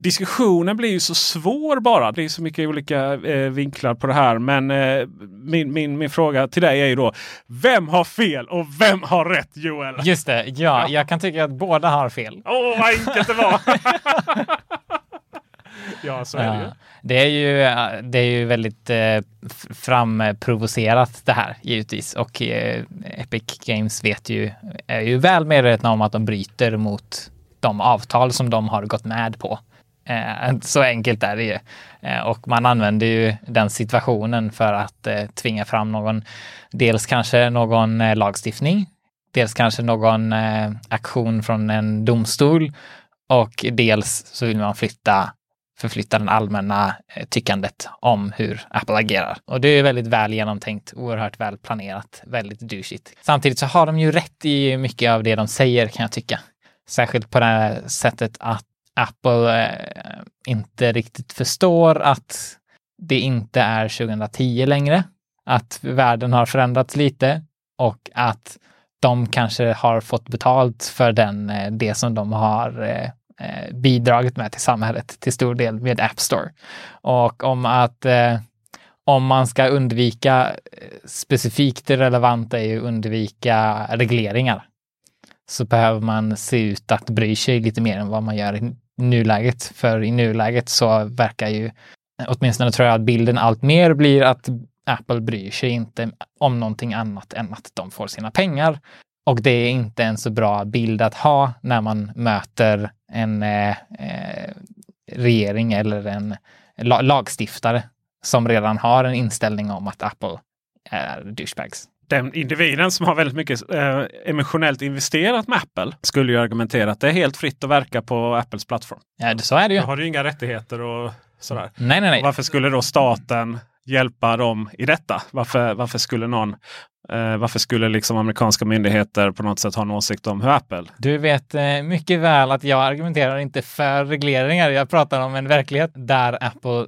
Diskussionen blir ju så svår bara. Det är så mycket olika eh, vinklar på det här. Men eh, min, min, min fråga till dig är ju då. Vem har fel och vem har rätt Joel? Just det, ja, jag kan tycka att båda har fel. Åh, vad enkelt det var! ja, så är det ju. Ja, det är ju, det är ju väldigt eh, framprovocerat det här givetvis och eh, Epic Games vet ju, är ju väl medvetna om att de bryter mot de avtal som de har gått med på. Eh, så enkelt är det ju. Eh, och man använder ju den situationen för att eh, tvinga fram någon, dels kanske någon eh, lagstiftning, dels kanske någon eh, aktion från en domstol och dels så vill man flytta förflytta den allmänna eh, tyckandet om hur Apple agerar. Och det är väldigt väl genomtänkt, oerhört väl planerat, väldigt douchigt. Samtidigt så har de ju rätt i mycket av det de säger kan jag tycka. Särskilt på det här sättet att Apple eh, inte riktigt förstår att det inte är 2010 längre. Att världen har förändrats lite och att de kanske har fått betalt för den, eh, det som de har eh, eh bidragit med till samhället till stor del med App Store. Och om att eh, om man ska undvika eh, specifikt det relevanta är ju undvika regleringar så behöver man se ut att bry sig lite mer än vad man gör nuläget. För i nuläget så verkar ju, åtminstone tror jag att bilden allt mer blir att Apple bryr sig inte om någonting annat än att de får sina pengar. Och det är inte en så bra bild att ha när man möter en eh, eh regering eller en lagstiftare som redan har en inställning om att Apple är douchebags. Den individen som har väldigt mycket eh, emotionellt investerat med Apple skulle ju argumentera att det är helt fritt att verka på Apples plattform. Ja, så är det ju. Då har du inga rättigheter och sådär. Nej, nej, nej. Och varför skulle då staten hjälpa dem i detta? Varför, varför skulle någon eh, varför skulle liksom amerikanska myndigheter på något sätt ha en åsikt om hur Apple? Du vet eh, mycket väl att jag argumenterar inte för regleringar. Jag pratar om en verklighet där Apple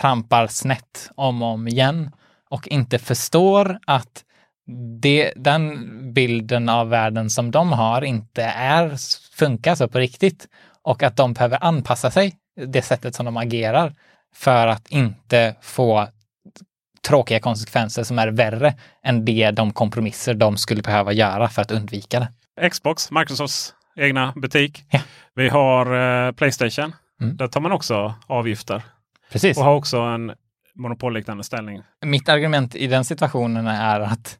trampar snett om och om igen och inte förstår att det, den bilden av världen som de har inte är, funkar så på riktigt och att de behöver anpassa sig, det sättet som de agerar, för att inte få tråkiga konsekvenser som är värre än det de kompromisser de skulle behöva göra för att undvika det. Xbox, Microsofts egna butik. Ja. Vi har eh, Playstation. Mm. Där tar man också avgifter Precis. och har också en monopolliknande ställning. Mitt argument i den situationen är att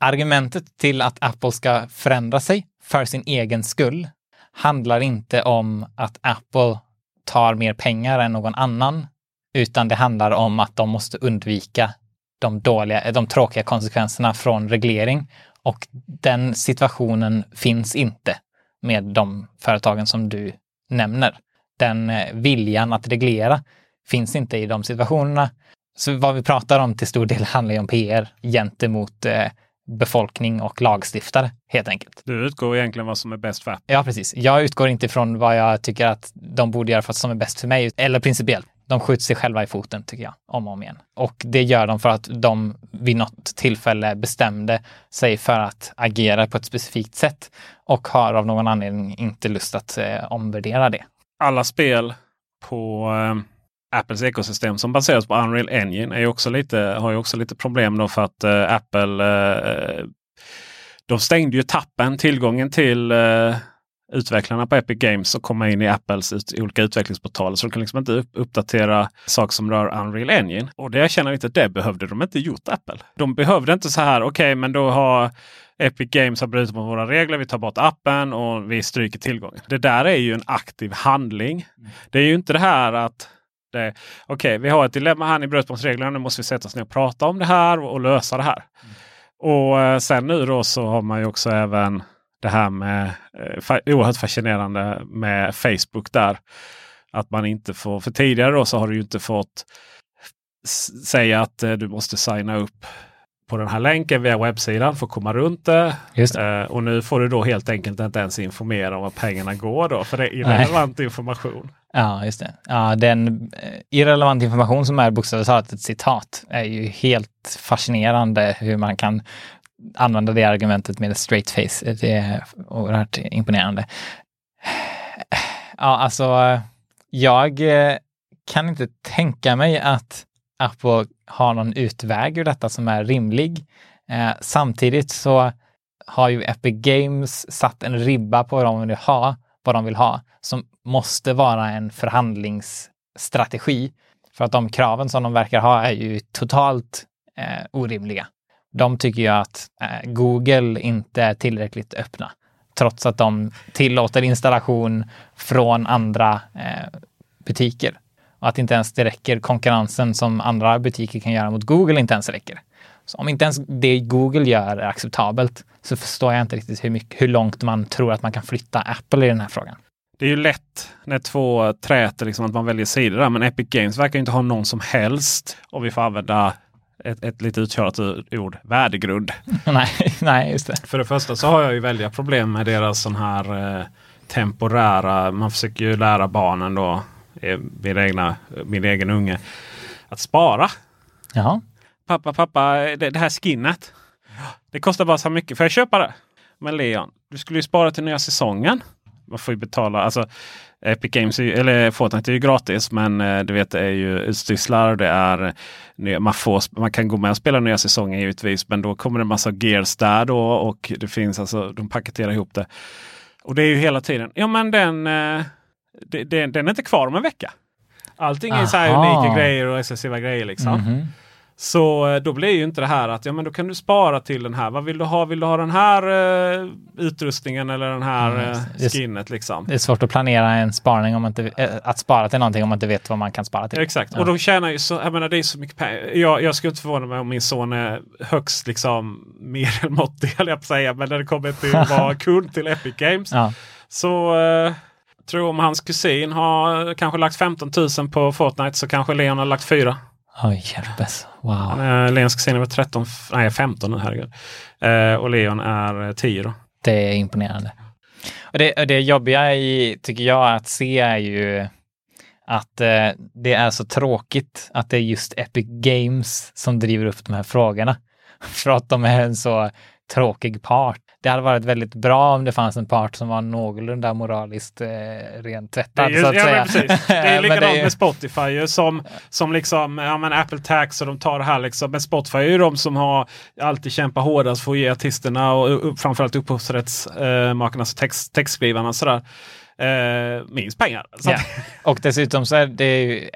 argumentet till att Apple ska förändra sig för sin egen skull handlar inte om att Apple tar mer pengar än någon annan, utan det handlar om att de måste undvika de, dåliga, de tråkiga konsekvenserna från reglering. Och den situationen finns inte med de företagen som du nämner. Den eh, viljan att reglera finns inte i de situationerna. Så vad vi pratar om till stor del handlar ju om PR gentemot eh, befolkning och lagstiftare helt enkelt. Du utgår egentligen vad som är bäst för Apple. Ja, precis. Jag utgår inte från vad jag tycker att de borde göra för att som är bäst för mig, eller principiellt. De skjuter sig själva i foten, tycker jag, om och om igen. Och det gör de för att de vid något tillfälle bestämde sig för att agera på ett specifikt sätt och har av någon anledning inte lust att eh, omvärdera det. Alla spel på, eh, Apples ekosystem som baseras på Unreal Engine är också lite, har ju också lite problem då för att uh, Apple uh, de stängde ju tappen, tillgången till uh, utvecklarna på Epic Games och komma in i Apples ut, olika utvecklingsportaler. Så de kan liksom inte upp, uppdatera saker som rör Unreal Engine. Och det jag känner lite att det behövde de inte gjort Apple. De behövde inte så här, okej okay, men då har Epic Games har brutit mot våra regler. Vi tar bort appen och vi stryker tillgången. Det där är ju en aktiv handling. Mm. Det är ju inte det här att Okej, okay, vi har ett dilemma här. Ni bröt mot reglerna. Nu måste vi sätta oss ner och prata om det här och, och lösa det här. Mm. Och eh, sen nu då så har man ju också även det här med eh, oerhört fascinerande med Facebook där. Att man inte får, för tidigare då så har du ju inte fått säga att eh, du måste signa upp på den här länken via webbsidan för att komma runt det. det. Eh, och nu får du då helt enkelt inte ens informera om var pengarna går då. För det är irrelevant Nej. information. Ja, just det. Ja, den eh, irrelevant information som är bokstavligt talat ett citat är ju helt fascinerande hur man kan använda det argumentet med ett straight face. Det är oerhört imponerande. Ja, alltså, jag eh, kan inte tänka mig att Apple har någon utväg ur detta som är rimlig. Eh, samtidigt så har ju Epic Games satt en ribba på vad de vill ha, vad de vill ha, som måste vara en förhandlingsstrategi. För att de kraven som de verkar ha är ju totalt eh, orimliga. De tycker ju att eh, Google inte är tillräckligt öppna, trots att de tillåter installation från andra eh, butiker. Och att inte ens det räcker, konkurrensen som andra butiker kan göra mot Google inte ens räcker. Så om inte ens det Google gör är acceptabelt så förstår jag inte riktigt hur, mycket, hur långt man tror att man kan flytta Apple i den här frågan. Det är ju lätt när två träter liksom att man väljer sidor där. Men Epic Games verkar inte ha någon som helst, om vi får använda ett, ett lite uttjatat ord, värdegrund. nej, nej, just det. För det första så har jag ju väldiga problem med deras sån här eh, temporära, man försöker ju lära barnen då min, egna, min egen unge att spara. Jaha. Pappa, pappa, det, det här skinnet. Det kostar bara så mycket. Får jag köpa det? Men Leon, du skulle ju spara till nya säsongen. Man får ju betala. Alltså, Epic Games, eller Fortnite är ju gratis men eh, du vet det är ju utstyrslar. Det är, man, får, man kan gå med och spela nya säsonger givetvis men då kommer det en massa gears där då och det finns alltså, de paketerar ihop det. Och det är ju hela tiden, ja men den eh, det, den är inte kvar om en vecka. Allting är så här unika grejer och exklusiva grejer. Liksom. Mm -hmm. Så eh, då blir ju inte det här att ja, men då kan du spara till den här. Vad vill du ha? Vill du ha den här uh, utrustningen eller den här mm, uh, skinnet? Liksom? Det är svårt att planera en sparning om man inte, äh, att spara till någonting om man inte vet vad man kan spara till. Exakt, ja. och de tjänar ju så, jag menar det är så mycket pengar. Jag, jag skulle inte förvåna mig om min son är högst liksom medelmåttig, jag på säga. Men när det kommer till att vara kund till Epic Games. Ja. Så uh, tror om hans kusin har kanske lagt 15 000 på Fortnite så kanske Leon har lagt 4. Oj, hjälpes. Wow. Eh, Leons kusin är 13, nej 15 nu, herregud. Eh, och Leon är 10 då. Det är imponerande. Och det, det jobbiga i, tycker jag att se är ju att eh, det är så tråkigt att det är just Epic Games som driver upp de här frågorna. För att de är en så tråkig part det hade varit väldigt bra om det fanns en part som var någorlunda moraliskt eh, rent tvättad. Det är, ju, ja, precis. Det är likadant det är... med Spotify som, som liksom, ja men Apple Tax och de tar det här liksom. Men Spotify är ju de som har alltid kämpat hårdast för att ge artisterna och framförallt upphovsrättsmakarnas eh, text, textskrivarna sådär eh, minst pengar. Ja. Och dessutom så är det ju,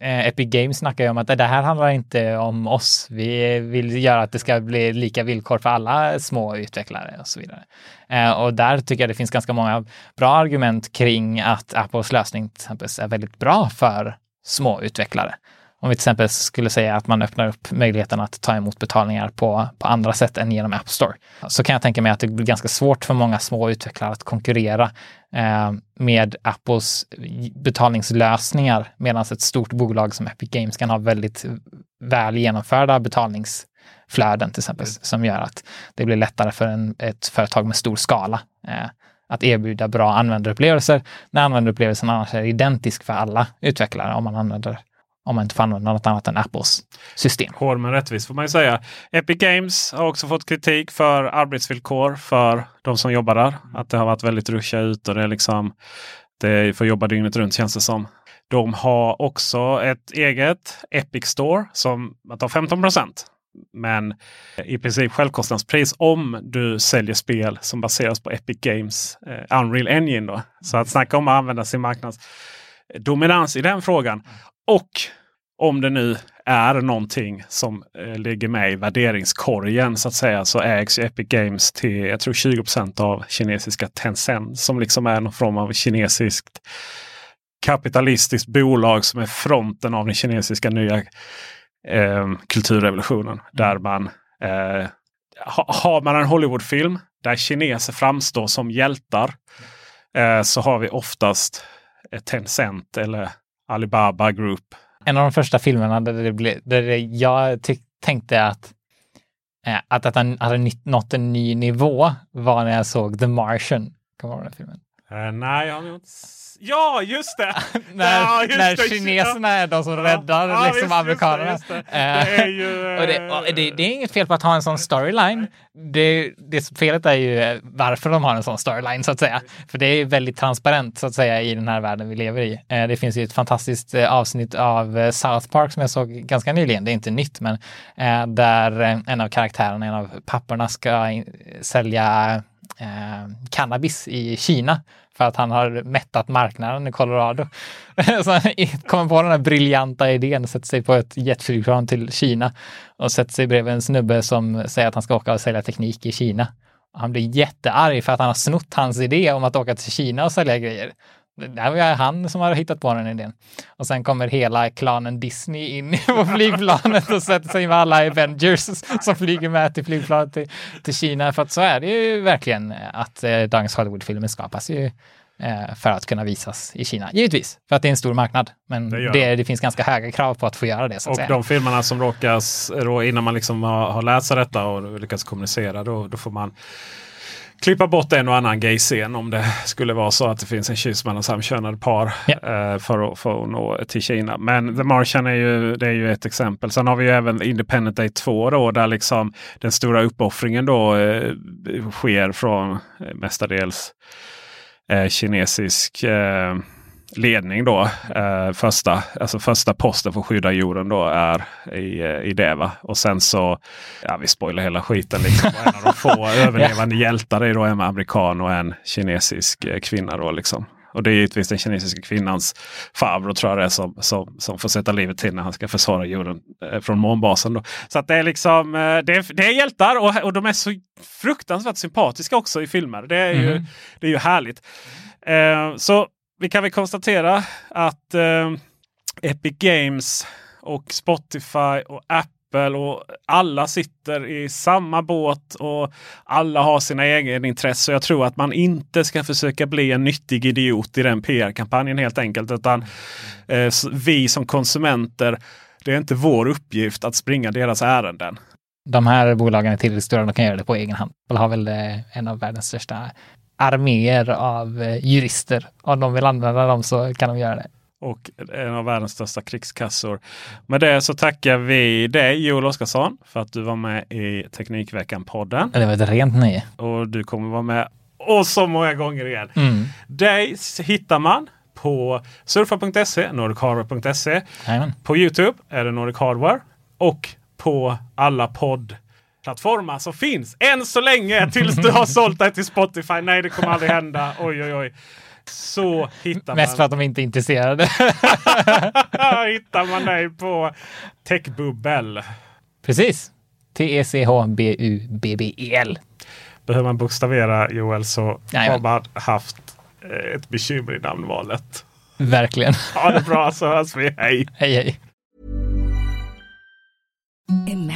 eh, Epic Games snackar ju om att det här handlar inte om oss. Vi vill göra att det ska bli lika villkor för alla små utvecklare och så vidare. Eh, och där tycker jag det finns ganska många bra argument kring att Apples lösning till exempel är väldigt bra för små utvecklare. Om vi till exempel skulle säga att man öppnar upp möjligheten att ta emot betalningar på, på andra sätt än genom App Store, så kan jag tänka mig att det blir ganska svårt för många små utvecklare att konkurrera eh, med Apples betalningslösningar, medan ett stort bolag som Epic Games kan ha väldigt väl genomförda betalningsflöden till exempel, mm. som gör att det blir lättare för en, ett företag med stor skala eh, att erbjuda bra användarupplevelser när användarupplevelsen annars är identisk för alla utvecklare om man använder om man inte får använda något annat än Apples system. Hård men rättvis får man ju säga. Epic Games har också fått kritik för arbetsvillkor för de som jobbar där. Att det har varit väldigt ruscha ut och det är liksom det är för att jobba dygnet runt känns det som. De har också ett eget Epic Store som tar 15% men i princip självkostnadspris om du säljer spel som baseras på Epic Games eh, Unreal Engine. Då. Så att snacka om att använda sin marknadsdominans i den frågan. Och om det nu är någonting som eh, ligger med i värderingskorgen så att säga så ägs Epic Games till jag tror 20% av kinesiska Tencent som liksom är någon form av kinesiskt kapitalistiskt bolag som är fronten av den kinesiska nya eh, kulturrevolutionen. Där man eh, ha, har man en Hollywoodfilm där kineser framstår som hjältar eh, så har vi oftast Tencent eller Alibaba Group. En av de första filmerna där, det ble, där jag tänkte att eh, att detta hade nått en ny nivå var när jag såg The Martian. Kommer du ihåg den filmen? Uh, nej, jag har nog inte Ja, just det! när ja, just när det. kineserna är de som räddar ja, liksom visst, amerikanerna. Just det, just det. det, är ju, och det, och det, det, är inget fel på att ha en sån storyline. Det, det felet är ju varför de har en sån storyline så att säga. För det är väldigt transparent så att säga i den här världen vi lever i. Eh, det finns ju ett fantastiskt eh, avsnitt av eh, South Park som jag såg ganska nyligen. Det är inte nytt, men där en av karaktärerna, en av papporna ska sälja Eh, cannabis i Kina för att han har mättat marknaden i Colorado. så han kommer på den här briljanta idén, sätter sig på ett jetflygplan till Kina och sätter sig bredvid en snubbe som säger att han ska åka och sälja teknik i Kina. Han blir jättearg för att han har snott hans idé om att åka till Kina och sälja grejer. Det här var han som har hittat på den idén. Och sen kommer hela klanen Disney in på flygplanet och sätter sig med alla Avengers som flyger med till flygplanet till, till Kina. För att så är det ju verkligen att eh, dagens Hollywoodfilmer skapas ju eh, för att kunna visas i Kina. Givetvis, för att det är en stor marknad. Men det, det, det finns ganska höga krav på att få göra det. Och säga. de filmerna som råkas, innan man liksom har, har sig detta och lyckats kommunicera, då, då får man klippa bort en och annan gay-scen om det skulle vara så att det finns en kyss mellan samkönade par eh, för, att, för att nå till Kina. Men The Martian är ju, det är ju ett exempel. Sen har vi ju även Independent Day 2 då, där liksom den stora uppoffringen då eh, sker från eh, mestadels eh, kinesisk eh, ledning då. Eh, första, alltså första posten för att skydda jorden då är i, eh, i det. Va? Och sen så, ja vi spoilar hela skiten. Liksom. en av de få överlevande hjältar är då en amerikan och en kinesisk eh, kvinna. Då, liksom. Och det är givetvis den kinesiska kvinnans farbror tror jag det är som, som, som får sätta livet till när han ska försvara jorden eh, från månbasen. Då. Så att det är liksom det är, det är hjältar och, och de är så fruktansvärt sympatiska också i filmer. Det är, mm. ju, det är ju härligt. Eh, så vi kan väl konstatera att eh, Epic Games och Spotify och Apple och alla sitter i samma båt och alla har sina egenintressen. Jag tror att man inte ska försöka bli en nyttig idiot i den PR-kampanjen helt enkelt. Utan eh, vi som konsumenter, det är inte vår uppgift att springa deras ärenden. De här bolagen är tillräckligt stora, de kan göra det på egen hand. De har väl eh, en av världens största arméer av eh, jurister. Om de vill använda dem så kan de göra det. Och en av världens största krigskassor. Med det så tackar vi dig Joel Oskarsson för att du var med i Teknikveckan-podden. Det var ett rent nöje. Och du kommer vara med och så många gånger igen. Mm. Dig hittar man på surfa.se, nordichardware.se. På Youtube är det Nordic Hardware och på alla podd plattformar som finns än så länge tills du har sålt dig till Spotify. Nej, det kommer aldrig hända. Oj, oj, oj. Så hittar man... Mest för att de inte är intresserade. hittar man dig på Techbubbel. Precis. T-E-C-H-B-U-B-B-E-L. Behöver man bokstavera Joel så Nej, har man haft eh, ett bekymmer i namnvalet. Verkligen. Ha det bra så hörs vi. Hej! Hej, hej.